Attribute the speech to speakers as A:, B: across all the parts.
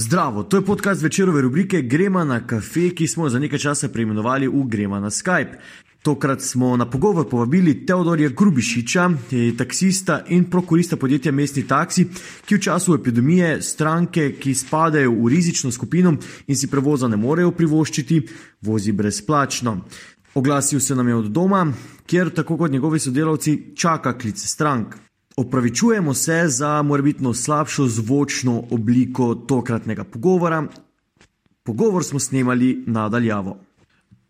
A: Zdravo, to je podcast večerove rubrike Gremo na kafe, ki smo za nekaj časa preimenovali v Gremo na Skype. Tokrat smo na pogovor povabili Teodorja Grubišiča, taksista in prokurista podjetja Mestni taksi, ki v času epidemije stranke, ki spadajo v rizično skupino in si prevoza ne morejo privoščiti, vozi brezplačno. Oglasil se nam je od doma, kjer tako kot njegovi sodelavci čaka klice strank. Opravičujemo se za morbitno slabšo zvočno obliko tokratnega pogovora. Pogovor smo snemali nadaljavo.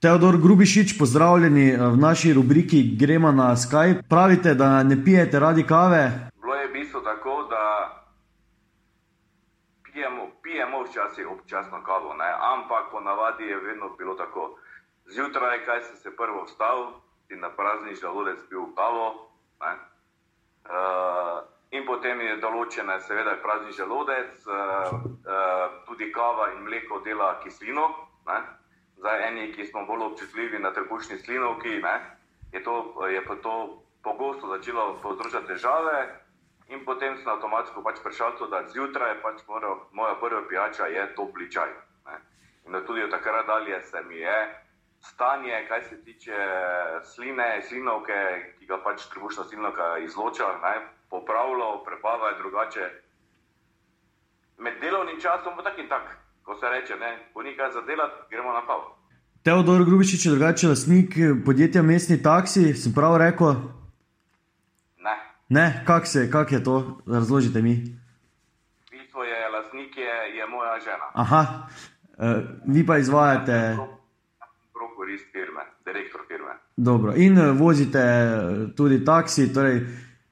A: Teodor Grubišič, pozdravljeni v naši rubriki Gremo na Skype. Pravite, da ne pijete radi kave?
B: Bilo je v bistvu tako, da pijemo, pijemo včasih občasno kavo, ne? ampak ponavadi je vedno bilo tako. Zjutraj, kaj sem se prvo vstal in na prazni želodec pil kavo. Ne? Uh, in potem je določena, seveda, prazni želodec, uh, uh, tudi kava in mleko dela kislino. Ne? Za eni, ki smo bolj občutljivi na trebušni slinovki, ne? je, to, je to pogosto začelo povzročati težave. In potem sem avtomatsko pač prišel da zjutraj pač mora, moja prva pijača je topli čaj. Ne? In tudi od takrat dalje se mi je stanje, kaj se tiče sline, slinovke, ki ga pač trebušna slinovka izloča, ne, popravilo, prebava je drugače. Med delovnim časom pa tak in tak, ko se reče, ne, ko ni kaj za delati, gremo na kav.
A: Teodor Grubišič je drugače lastnik podjetja Mestni taksi, sem prav rekel?
B: Ne.
A: Ne, kak se, kak je to, razložite mi.
B: Bistvo je, lastnik je, je moja žena.
A: Aha, uh, vi pa izvajate.
B: Prokurist firme, direktor firme.
A: Dobro, in eh, vozite tudi taksi, torej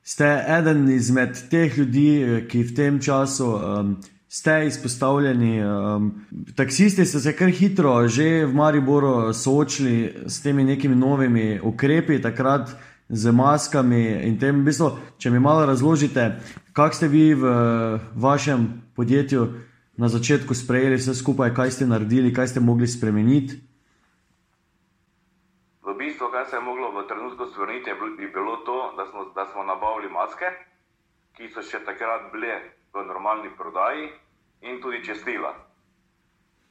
A: ste eden izmed teh ljudi, eh, ki v tem času um, ste izpostavljeni. Um, taksisti ste se kar hitro že v Mariboru soočili s temi nekimi novimi ukrepi, takrat z maskami in tem. V bistvu, če mi malo razložite, kak ste vi v vašem podjetju na začetku sprejeli vse skupaj, kaj ste naredili, kaj ste mogli spremeniti.
B: Kar se je moglo v trenutku stvoriti, je bilo to, da smo, da smo nabavili maske, ki so še takrat bile v normalni prodaji, in tudi čestila.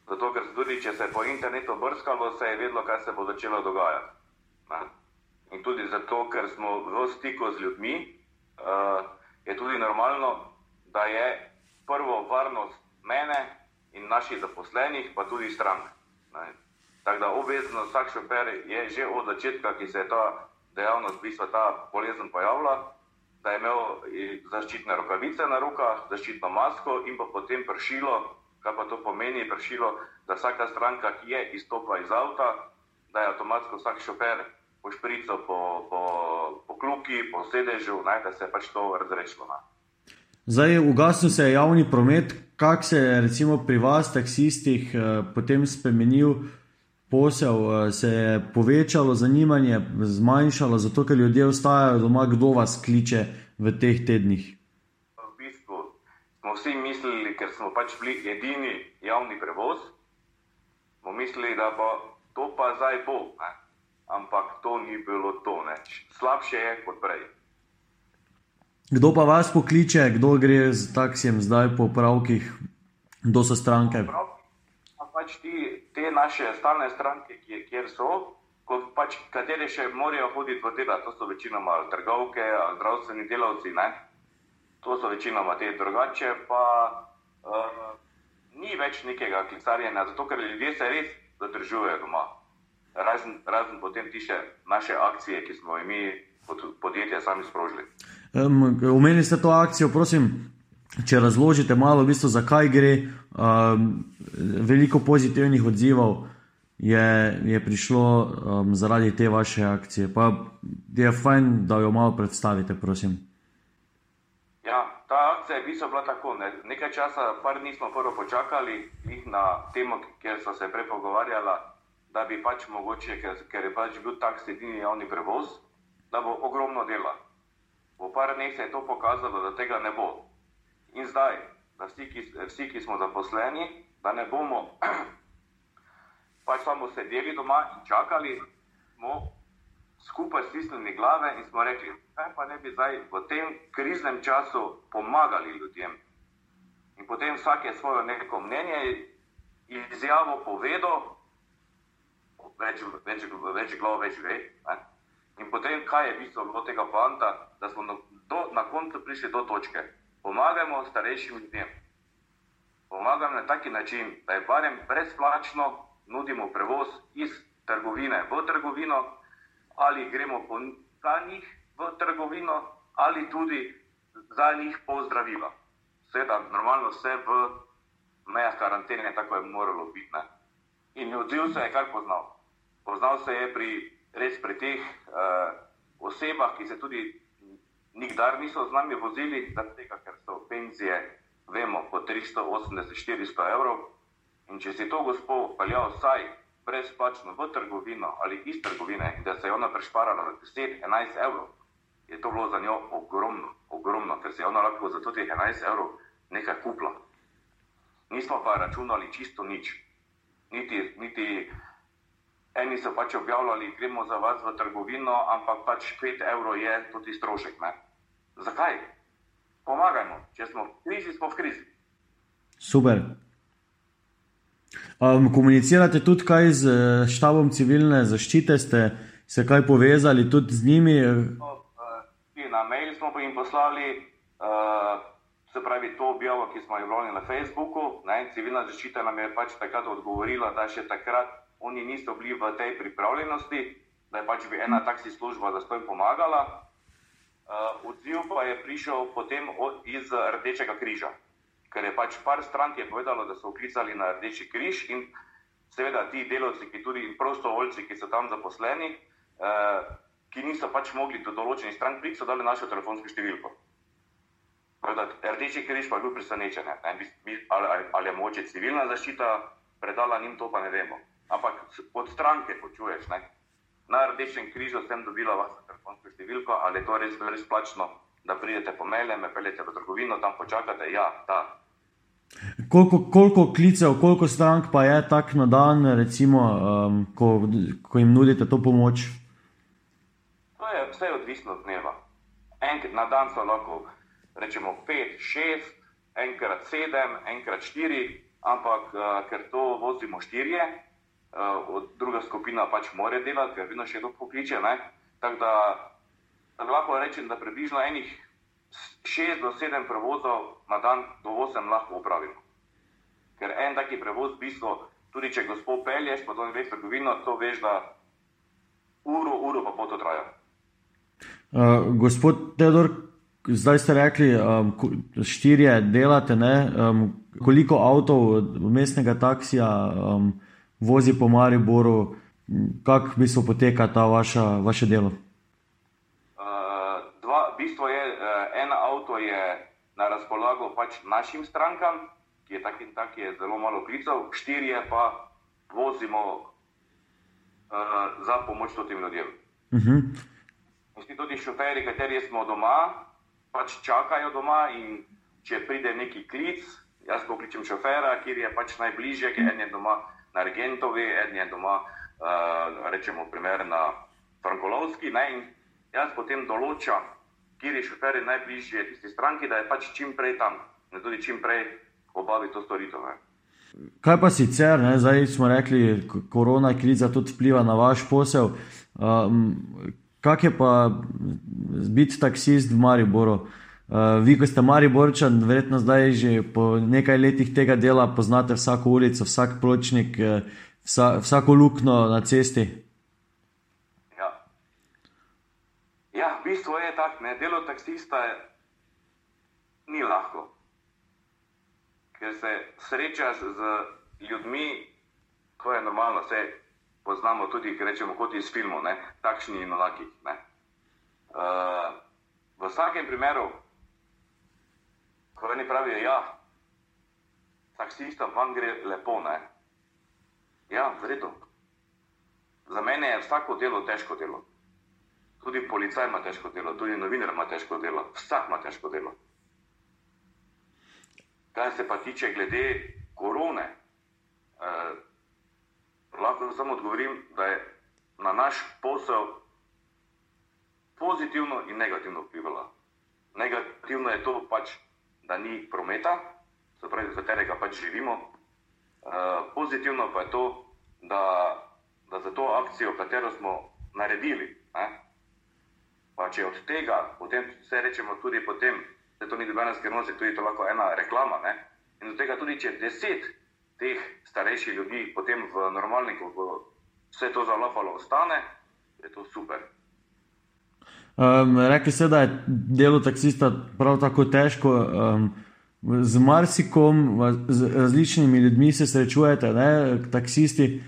B: Zato, ker tudi če se je po internetu brskalo, se je vedelo, kaj se bo začelo dogajati. Ne? In tudi zato, ker smo v stiku z ljudmi, uh, je tudi normalno, da je prvo varnost mene in naših zaposlenih, pa tudi strank. Tako da obvezno vsak šofer je že od začetka, ki se je ta dejavnost, v bistvu ta bolezen pojavila, da je imel zaščitne rokavice na rokah, zaščitno masko in pa potem pršilo, kaj pa to pomeni? Pršilo, da vsaka stranka, ki je izstopila iz avta, da je avtomatsko vsak šofer po šprico, po, po, po kluki, po sedežu, naj da se je pač to razrešilo.
A: Zdaj, ugasnil se je javni promet, kak se je recimo pri vas, taksistih, potem spremenil posel, se je povečalo zanimanje, zmanjšalo, zato ker ljudje ostajajo doma, kdo vas kliče v teh tednih?
B: V bistvu smo vsi mislili, ker smo pač bili edini javni prevoz, smo mislili, da bo to pa zdaj bo. Ne? Ampak to ni bilo to, ne. slabše je kot prej.
A: Kdo pa vas pokliče, kdo gre z taksijem zdaj po pravkih, kdo so stranke?
B: Prav, pač ti, te naše stalne stranke, kjer so, pač, kateri še morajo hoditi v delo, to so večinoma trgovke, zdravstveni delavci. Ne? To so večinoma te drugače, pa uh, ni več nekega klicarjenja, zato ker ljudje se res zadržujejo doma. Razen, razen potem tiše naše akcije, ki smo jih mi kot podjetje sami sprožili.
A: Omenili um, ste to akcijo, prosim, če razložite malo, v bistvu, zakaj gre. Um, veliko pozitivnih odzivov je, je prišlo um, zaradi te vaše akcije. Pa je fajn, da jo malo predstavite, prosim.
B: Ja, ta akcija je bila, bila tako. Ne? Nekaj časa, par dni smo prvo počakali na temo, kjer so se prej pogovarjali, da bi pač mogoče, ker, ker je pač bil tak edini javni prevoz, da bo ogromno dela. Po par dneh se je to pokazalo, da tega ne bo. In zdaj, da vsi, ki, vsi, ki smo zaposleni, da ne bomo pač samo sedeli doma in čakali, smo skupaj stisnili glave in smo rekli, kaj pa ne bi zdaj v tem kriznem času pomagali ljudem. In potem vsak je svoje neko mnenje, izjavo povedal, več, več, več glav, več ve. Ne? In potem, kaj je bistvo tega poanta, da smo do, na koncu prišli do točke. Pomagajmo starejšim ljudem. Pomagam na taki način, da je barem brezplačno nudimo prevoz iz trgovine v trgovino, ali gremo po njih v trgovino, ali tudi za njih pozdravila. Seveda, normalno vse v mejah karantene, tako je moralo biti. Ne? In odziv se je kar poznal. Poznal se je pri, res pri teh uh, osebah, ki se tudi nikdar niso z nami vozili, tega, ker so penzije, vemo, po 380-400 evrov. In če si to gospod peljal vsaj brezplačno v trgovino ali iz trgovine, da se je ona prešparala 10-11 evrov, je to bilo za njo ogromno, ogromno, ker se je ona lahko za teh 11 evrov nekaj kupila. Nismo pa računali čisto nič. Niti, niti eni so pač objavljali, gremo za vas v trgovino, ampak pač 5 evrov je tudi strošek. Ne? Zakaj? Pomagajmo, če smo v krizi, smo v krizi.
A: Super. Um, komunicirate tudi kaj z eh, štabom civilne zaščite, ste se kaj povezali tudi z njimi?
B: No, uh, na mail smo jim poslali, uh, se pravi, to objavo, ki smo jo vložili na Facebooku. Ne? Civilna zaščita nam je pač takrat odgovorila, da še takrat oni niso bili v tej pripravljenosti, da je pač bi ena taksi služba za to jim pomagala. Uh, odziv pa je prišel potem od, iz Rdečega križa, ker je pač par strank je povedalo, da so uklicali na Rdeči križ in seveda ti delavci, ki tudi prostovoljci, ki so tam zaposleni, uh, ki niso pač mogli do določenih strank priti, so dali našo telefonsko številko. Rdeči križ pa je bil presenečen, ali, ali, ali je moče civilna zaščita predala njim, to pa ne vemo ampak od stranke počuješ. Ne? Na rdečem križu sem dobila vašo telefonsko številko, ali je to res, res plačno, da pridete po mele, me peljete v trgovino, tam počakate. Ja, ta.
A: Koliko, koliko klicev, koliko strank pa je tak na dan, recimo, um, ko, ko jim nudite to pomoč?
B: To je vse odvisno od dneva. Enkrat na dan so lahko, rečemo, pet, šest, enkrat sedem, enkrat štiri, ampak uh, ker to vozimo štirje, uh, druga skupina pač more delati, ker vedno še kdo pokliče. Tako da, da lahko rečem, da približno enih 6 do 7 prevozov na dan do 8 lahko upravimo. Ker en taki prevoz, v bistvu, tudi če gospod pelješ po tom dveh trgovino, to veš, da uro, uro pa pot traja.
A: Uh, gospod Teodor, zdaj ste rekli, um, štirje delate, um, koliko avtov mestnega taksija um, vozi po Mariboru, kako mislo poteka ta vaša, vaše delo?
B: Uh, dva, bistvo je, uh, en avto je na razpolago pač našim strankam, ki je tak in tak, je zelo malo klicev, štirje pa vozimo uh, za pomoč tem ljudem. Uh -huh. Vsi tudi šoferji, kateri smo doma, pač čakajo doma in če pride neki klic, jaz pokličem šofera, kjer je pač najbližje, ker en je doma na Argentovi, en je doma, uh, rečemo, primer na Frankolovski. Ne, in jaz potem določam, kje je šofer najbližje tisti stranki, da je pač čim prej tam in tudi čim prej obavi to storitev. Ne.
A: Kaj pa sicer, ne? zdaj smo rekli, korona kriza tudi vpliva na vaš posel. Um, kak je pa biti taksist v Mariboru? Uh, vi, ko ste Mariborčan, verjetno zdaj že po nekaj letih tega dela poznate vsako ulico, vsak pločnik, uh, vsa, vsako luknjo na cesti.
B: Ja, ja v bistvu je tako, da delo taksista je, ni lahko. Ker se srečaš z ljudmi, ko je normalno, vse poznamo tudi, rečemo, kot iz filmov, takšni in enaki. Uh, v vsakem primeru Ko oni pravijo, da ja, taksistom vam gre lepo. Ne? Ja, vredno. Za mene je vsako delo težko delo. Tudi policaj ima težko delo, tudi novinar ima težko delo, vsak ima težko delo. Kaj se pa tiče glede korone, eh, lahko samo odgovorim, da je na naš posel pozitivno in negativno vplivala. Negativno je to pač da ni prometa, se pravi, v katerega pač živimo. Uh, pozitivno pa je to, da, da za to akcijo, katero smo naredili, ne, pa če od tega, potem vse rečemo tudi potem, da to ni dobena skrivnost, tudi to lahko ena reklama. Ne, in od tega tudi, če deset teh starejših ljudi potem v normalniku, ko vse to zalapalo ostane, je to super.
A: Um, rekli ste, da je delo taksista prav tako težko. Um, z marsikom, z različnimi ljudmi se srečujete, ne, taksisti.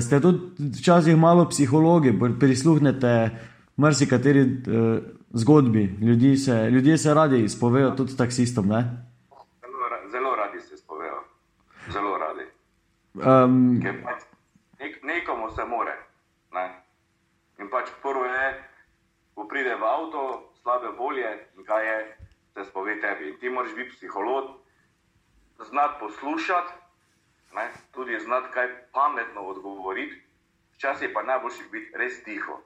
A: Ste tudi včasih malo psihologi, prisluhnete marsikateri uh, zgodbi. Ljudje se, ljudje se radi izpovejo tudi taksistom. Ne?
B: Um, pač nek, nekomu se more. Ne? In pač prvo je, ko pride v avto, slabe volje in kaj je, se spove tebi. In ti moraš biti psiholog, znati poslušati, ne? tudi znati kaj pametno odgovoriti. Včasih pa najboljši biti res tiho.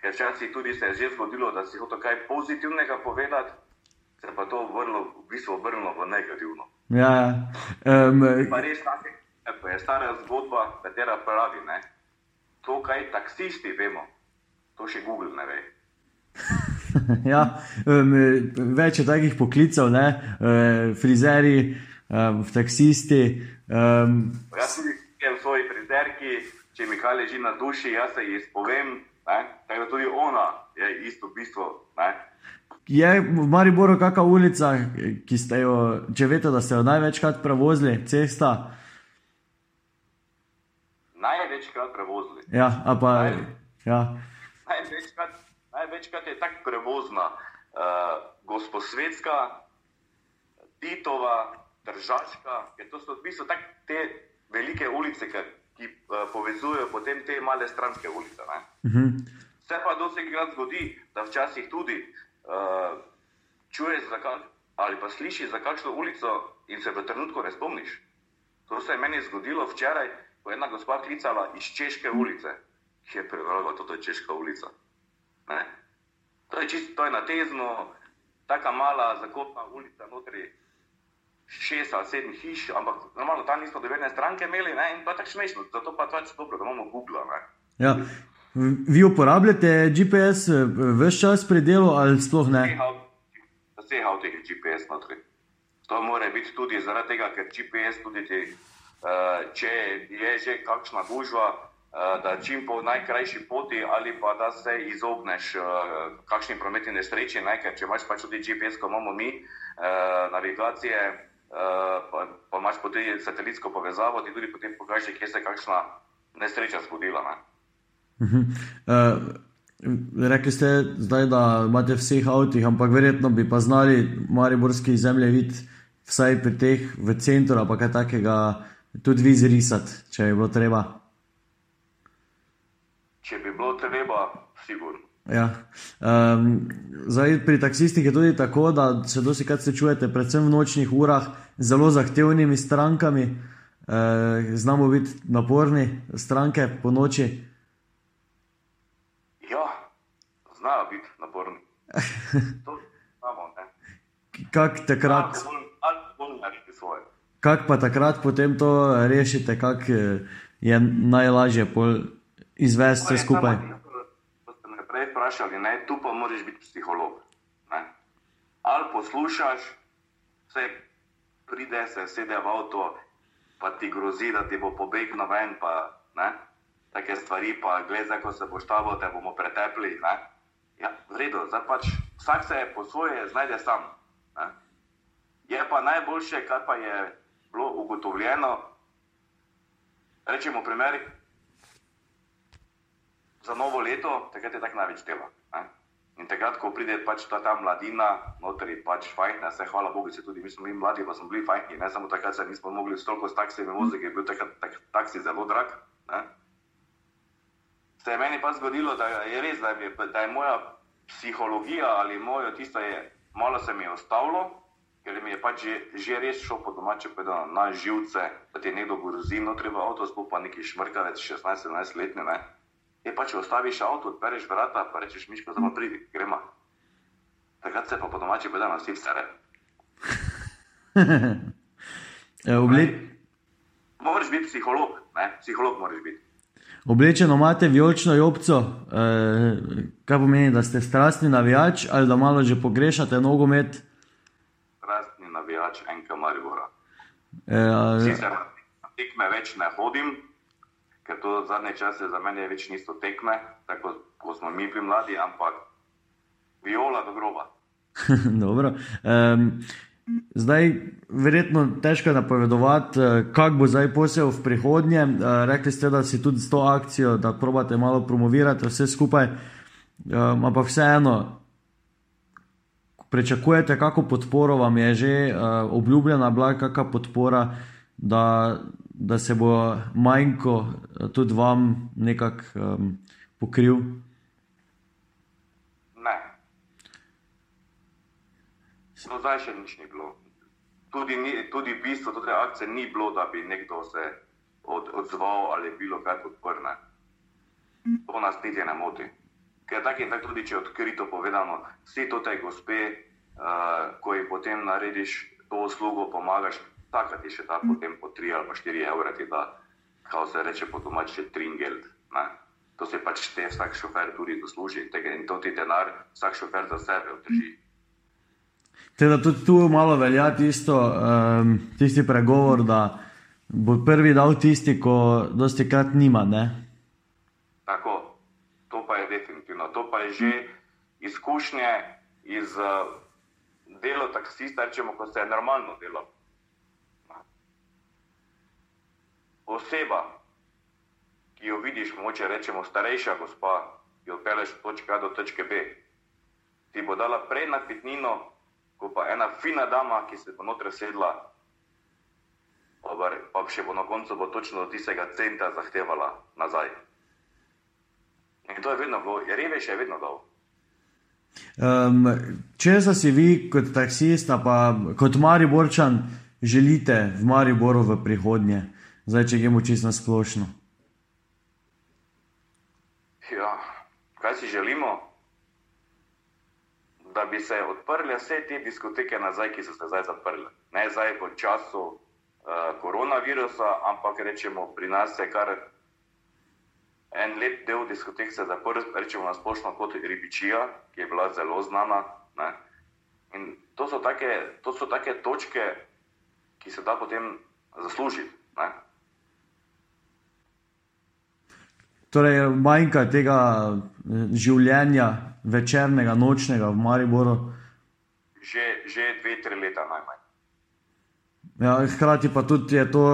B: Ker včasih tudi se je že zgodilo, da si hotel kaj pozitivnega povedati, se pa to vrlo, v bistvu obrnilo v negativno.
A: Ja, um,
B: pa res tako. To je stara zgodba, katera pravi, da to, kaj taksisti vemo, to še Google ne ve.
A: ja, um, več je takih poklicev, ne? Uh, frizeri, um, taksisti. Um,
B: jaz tudi v svoji frizerki, če mi kaj leži na duši, jaz se ji izpovem. Tako da tudi ona je isto bistvo. Ne?
A: Je v Mariboru kakšna ulica, ki ste jo, če veste, da ste jo največkrat prevozili, cesta?
B: največkrat prevozili.
A: Ja, pa, Naj, ja.
B: največkrat, največkrat je tako prevozna, uh, gosposvetska, Titova, Držačka, ker to so v bistvu te velike ulice, ki, ki uh, povezujejo potem te male stranske ulice. Uh mhm. -huh. Se pa dosekrat zgodi, da včasih tudi uh, čuješ kak, ali pa slišiš za kakšno ulico in se v trenutku ne spomniš. To se je meni zgodilo včeraj, ko je ena gospa klicala iz Češke ulice, ki je prebrala, da to je Češka ulica. Ne? To je čisto je na tezno, tako mala, zakotna ulica, notri šest ali sedem hiš, ampak normalno tam nismo dobene stranke imeli ne? in pa tako smešno, zato pa pač dobro, da imamo Google.
A: Ja. Vi uporabljate GPS eh, vse čas pri delu ali sploh ne?
B: Vse avto je GPS notri. To mora biti tudi zaradi tega, ker GPS tudi ti Eh, če je že kakšna gužva, da čim po najkrajši poti ali pa da se izogneš kakšni prometni nesreči, ne? ker če imaš pač tudi GPS, ko imamo mi navigacije, pa, pa imaš tudi satelitsko povezavo, ti tudi potem pokaže, kje se je kakšna nesreča zgodila. Ne?
A: Uh -huh. uh, rekli ste zdaj, da imate vseh avtih, ampak verjetno bi pa znali mariborski zemljevid vsaj pri teh v centru ali kaj takega tudi vi zrisati, če je bilo treba.
B: Če bi bilo treba, sigurno.
A: Ja. Um, zdaj, pri taksistih je tudi tako, da se dosti krat srečujete, predvsem v nočnih urah, z zelo zahtevnimi strankami. Uh, znamo biti naporni stranke po noči.
B: Ja, znajo biti naporni. To znamo.
A: Kako takrat? Kako pa takrat potem to rešite, kako je najlažje izvesti vse skupaj?
B: Ste me prej vprašali, ne, tu pa moraš biti psiholog. Ne. Ali poslušaš, vse pride, se sede v avto, pa ti grozi, da ti bo pobegnil ven, pa ne, take stvari, pa gledaj, ko se boš tavo, te bomo pretepli. Ne. Ja, v redu, zdaj pač vsak se je po svoje znajde sam. Ne. Je pa najboljše, kar pa je bilo ugotovljeno, rečemo, primer, za novo leto, takrat je tako največ dela. Ne? In takrat, ko pride pač ta, ta mladina, notri pač fajn, se hvala Bogu, se tudi mi smo bili mladi, pa smo bili fajni, ne samo takrat, da nismo mogli stolko s taksijami voziti, ker je bil takrat tak, taksi zelo drag. Ne? Se je meni pa zgodilo, da je res, da je, da je moja psihologija ali mojo tisto je, malo se mi je ostalo, ker mi je pač že, že res šel po domače povedano na živce, da ti nekdo grozi, no treba avto, sploh pa neki šmrkavec, 16-17 letni, ne. Je pač ostaviš avto, odpereš vrata, pa rečeš miško, zdaj pa pridi, gremo. Takrat se pa po domače povedano vsi vse re.
A: E, obled...
B: Moraš biti psiholog, ne? psiholog moraš biti.
A: Oblečeno imate vijolično jopco, eh, kaj pomeni, da ste strastni navijač ali da malo že pogrešate nogomet.
B: Strastni navijač enka Maribora.
A: Eh,
B: Sicer na tekme več ne hodim, ker to zadnje čase za mene več niso tekme, tako kot smo mi bili mladi, ampak viola do groba.
A: Dobro. Um, zdaj, verjetno težko je napovedovati, eh, kako bo zdaj posel v prihodnje. Uh, rekli ste, da si tudi s to akcijo, da probate malo promovirati vse skupaj, ampak vseeno. Pričakujete, kako podporo vam je že uh, obljubljena, bila kakšna podpora, da, da se bo manjko tudi vam nekako um, pokril?
B: Ne. Do zdaj še nič ni bilo. Tudi, ni, tudi bistvo te akcije ni bilo, da bi nekdo se od, odzval ali bilo kaj podprne. To nas niti ne moti. Ker tako in tako tudi, če je odkrito povedano, vsi to te gospe, uh, ko jih potem narediš to uslugo, pomagaš, takrat ti še da potem po 3 ali pa 4 evre, ti da, kao se reče po domače, tringeld. Ne? To se pač te vsak šofer tudi zasluži tega in to ti denar vsak šofer za sebe obdrži.
A: Teda tudi tu malo velja tisto, um, tisti pregovor, da bo prvi dal tisti, ko dosti krat nima. Ne?
B: Tako, to pa je definitivno. To pa je že izkušnje iz uh, dela taksista, rečemo, ko se je normalno delo. Oseba, ki jo vidiš, moče rečemo starejša gospa, ki jo peleš od točke A do točke B, ti bo dala prej napitnino, kot pa ena fina dama, ki se bo noter sedla, pa še bo na koncu bo točno do tistega centa zahtevala nazaj. In to je vedno bilo, revež je vedno dal.
A: Um, če si vi kot taksist, pa kot Mariborčan, želite v Mariboru v prihodnje, zdaj če gremo čisto splošno?
B: Ja, kaj si želimo? Da bi se odprle vse te diskoteke nazaj, ki so se zdaj zaprle. Ne zdaj v času uh, koronavirusa, ampak rečemo, pri nas je kar en lep del diskotek se zaprl, rečemo na splošno kot Ribičija, ki je bila zelo znana. Ne? In to so, take, to so take točke, ki se da potem zaslužiti. Ne?
A: Torej, manjka tega življenja, večernega, nočnega v Mariboru.
B: Že, že dve, tri leta najmanj.
A: Ja, hkrati pa tudi je to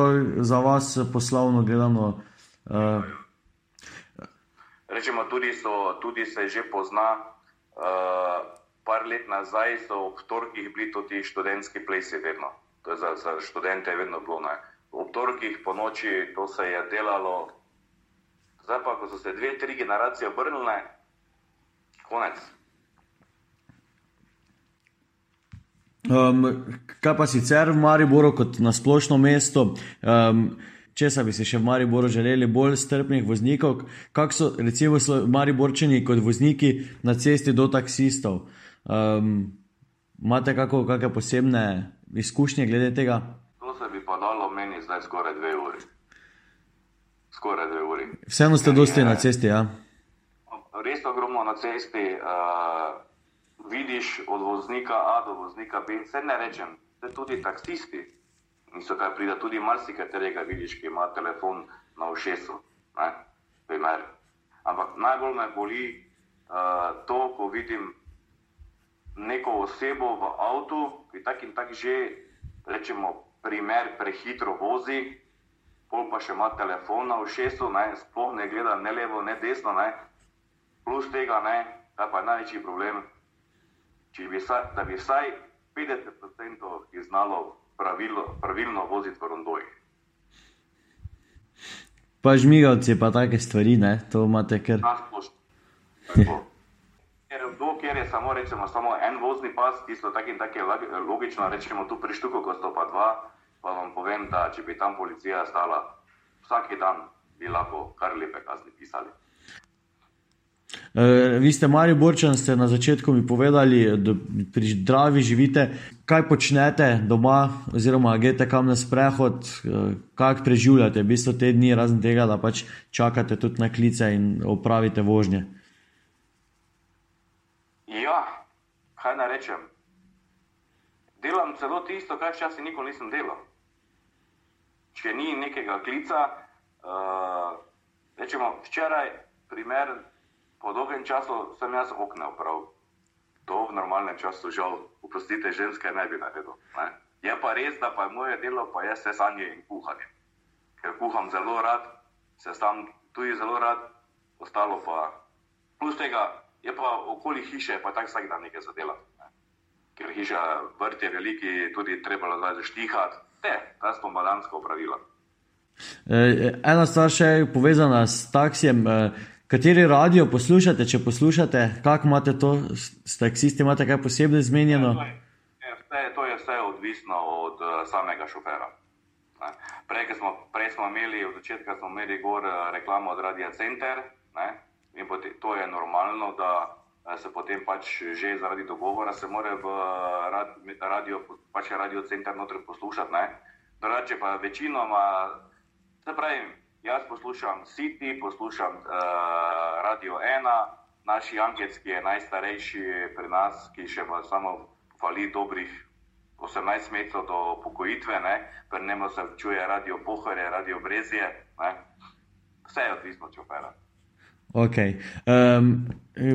A: za vas poslovno gledano. Uh,
B: Rečemo, tudi, so, tudi se že pozna, uh, par let nazaj so ob torkih bili tudi študentski plesi, vedno. To je za, za študente vedno bilo. Ne. Ob torkih po noči to se je delalo, zdaj pa, ko so se dve, tri generacije obrnile, konec.
A: Um, kaj pa sicer v Mariboru, kot na splošno mesto? Um, Česa bi si še v Mariboru želeli, bolj strpnih voznikov, kako so recimo Mariborčani kot vozniki na cesti do taksistov? Um, imate kako, kakšne posebne izkušnje glede tega?
B: To se bi pa dalo meni zdaj skoraj dve uri. Skoraj dve uri.
A: Vseeno ste dosti na cesti, ja?
B: Res ogromno na cesti. Uh, vidiš od voznika A do voznika B, vse ne rečem, tudi taksisti niso kaj prida, tudi marsikaterega vidiš, ki ima telefon na ušesu. Ampak najbolj me boli uh, to, ko vidim neko osebo v avtu, ki tak in tak že, rečemo, primer prehitro vozi, pol pa še ima telefon na ušesu, ne, sploh ne gleda ne levo, ne desno, ne. plus tega, ne, ta pa je največji problem, bi vsaj, da bi vsaj 50% jih znalo pravilno, pravilno voziti v rondojih.
A: Pa žmigavci, pa take stvari, ne? to imate kar.
B: Ker je samo, rečemo, samo en vozni pas, ki so tako in tako logično, rečemo tu pri štuku, ko so pa dva, pa vam povem, da če bi tam policija stala vsak dan, bi lahko kar lepe kazni pisali.
A: Uh, vi ste Mari Borčan, ste na začetku mi povedali, da pri zdravi živite. Kaj počnete doma, oziroma greste kam na sprehod, uh, kako preživljate v bistvu te dni, razen tega, da pač čakate tudi na klice in opravite vožnje?
B: Ja, kaj naj rečem? Delam celo tisto, kar včasih nikoli nisem delal. Če ni nekega klica, uh, rečemo včeraj, primer po dolgem času sem jaz okna upravil. To v normalnem času, žal, oprostite, ženske ne bi naredil. Ne? Je pa res, da pa je moje delo, pa je sesanje in kuhanje. Ker kuham zelo rad, se tam tudi zelo rad, ostalo pa. Plus tega je pa okoli hiše, pa tako vsak dan nekaj zadela. Ne? Ker hiša vrt je veliki, tudi treba zdaj zaštihati. Te, ta smo balansko upravila.
A: E, ena stvar še je povezana s taksijem. E, Kateri radio poslušate, če poslušate, kako imate to, s taksisti, imate kaj posebej zmenjeno?
B: To je, vse, to je vse odvisno od samega šofera. Prej smo, prej smo imeli, od začetka smo imeli gor reklamo od Radia Center ne? in to je normalno, da se potem pač že zaradi dogovora se more v rad, radio, pač Radio Center notri poslušati. Drugače pa večinoma, se pravi, Jaz poslušam City, poslušam uh, Radio 1, naš Jankec, ki je najstarejši pri nas, ki še ima samo fali dobrih 18 metrov do pokojitve, pri njemu se čuje Radio Pohore, Radio Brezje, ne? vse je odvisno, če opera.
A: Okay. Um,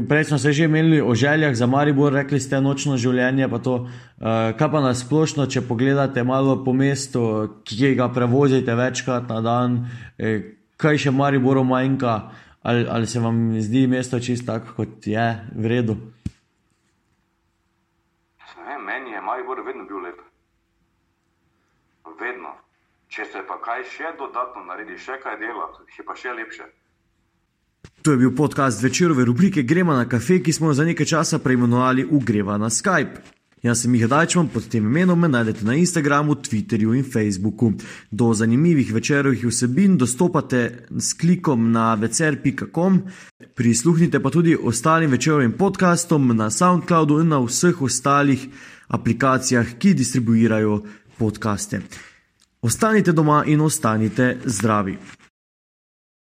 A: prej smo se že imeli o željah za Maribor, rekli ste nočno življenje. Pa to, uh, kaj pa na splošno, če pogledate malo po mestu, ki ga prevozite večkrat na dan, eh, kaj še Mariboru manjka, ali, ali se vam zdi mesto čisto tako, kot je v redu?
B: Meni je Maribor vedno bil lep. Vedno. Če se pa kaj še dodatno naredi, še kaj dela, je pa še lepše.
A: To je bil podcast večerove rubrike Gremo na kafe, ki smo jo za nekaj časa preimenovali Ugreva na Skype. Jaz sem jih dajčman pod tem imenom, me najdete na Instagramu, Twitterju in Facebooku. Do zanimivih večerovih vsebin dostopate s klikom na vecer.com, prisluhnite pa tudi ostalim večerovim podcastom na SoundCloudu in na vseh ostalih aplikacijah, ki distribuirajo podcaste. Ostanite doma in ostanite zdravi.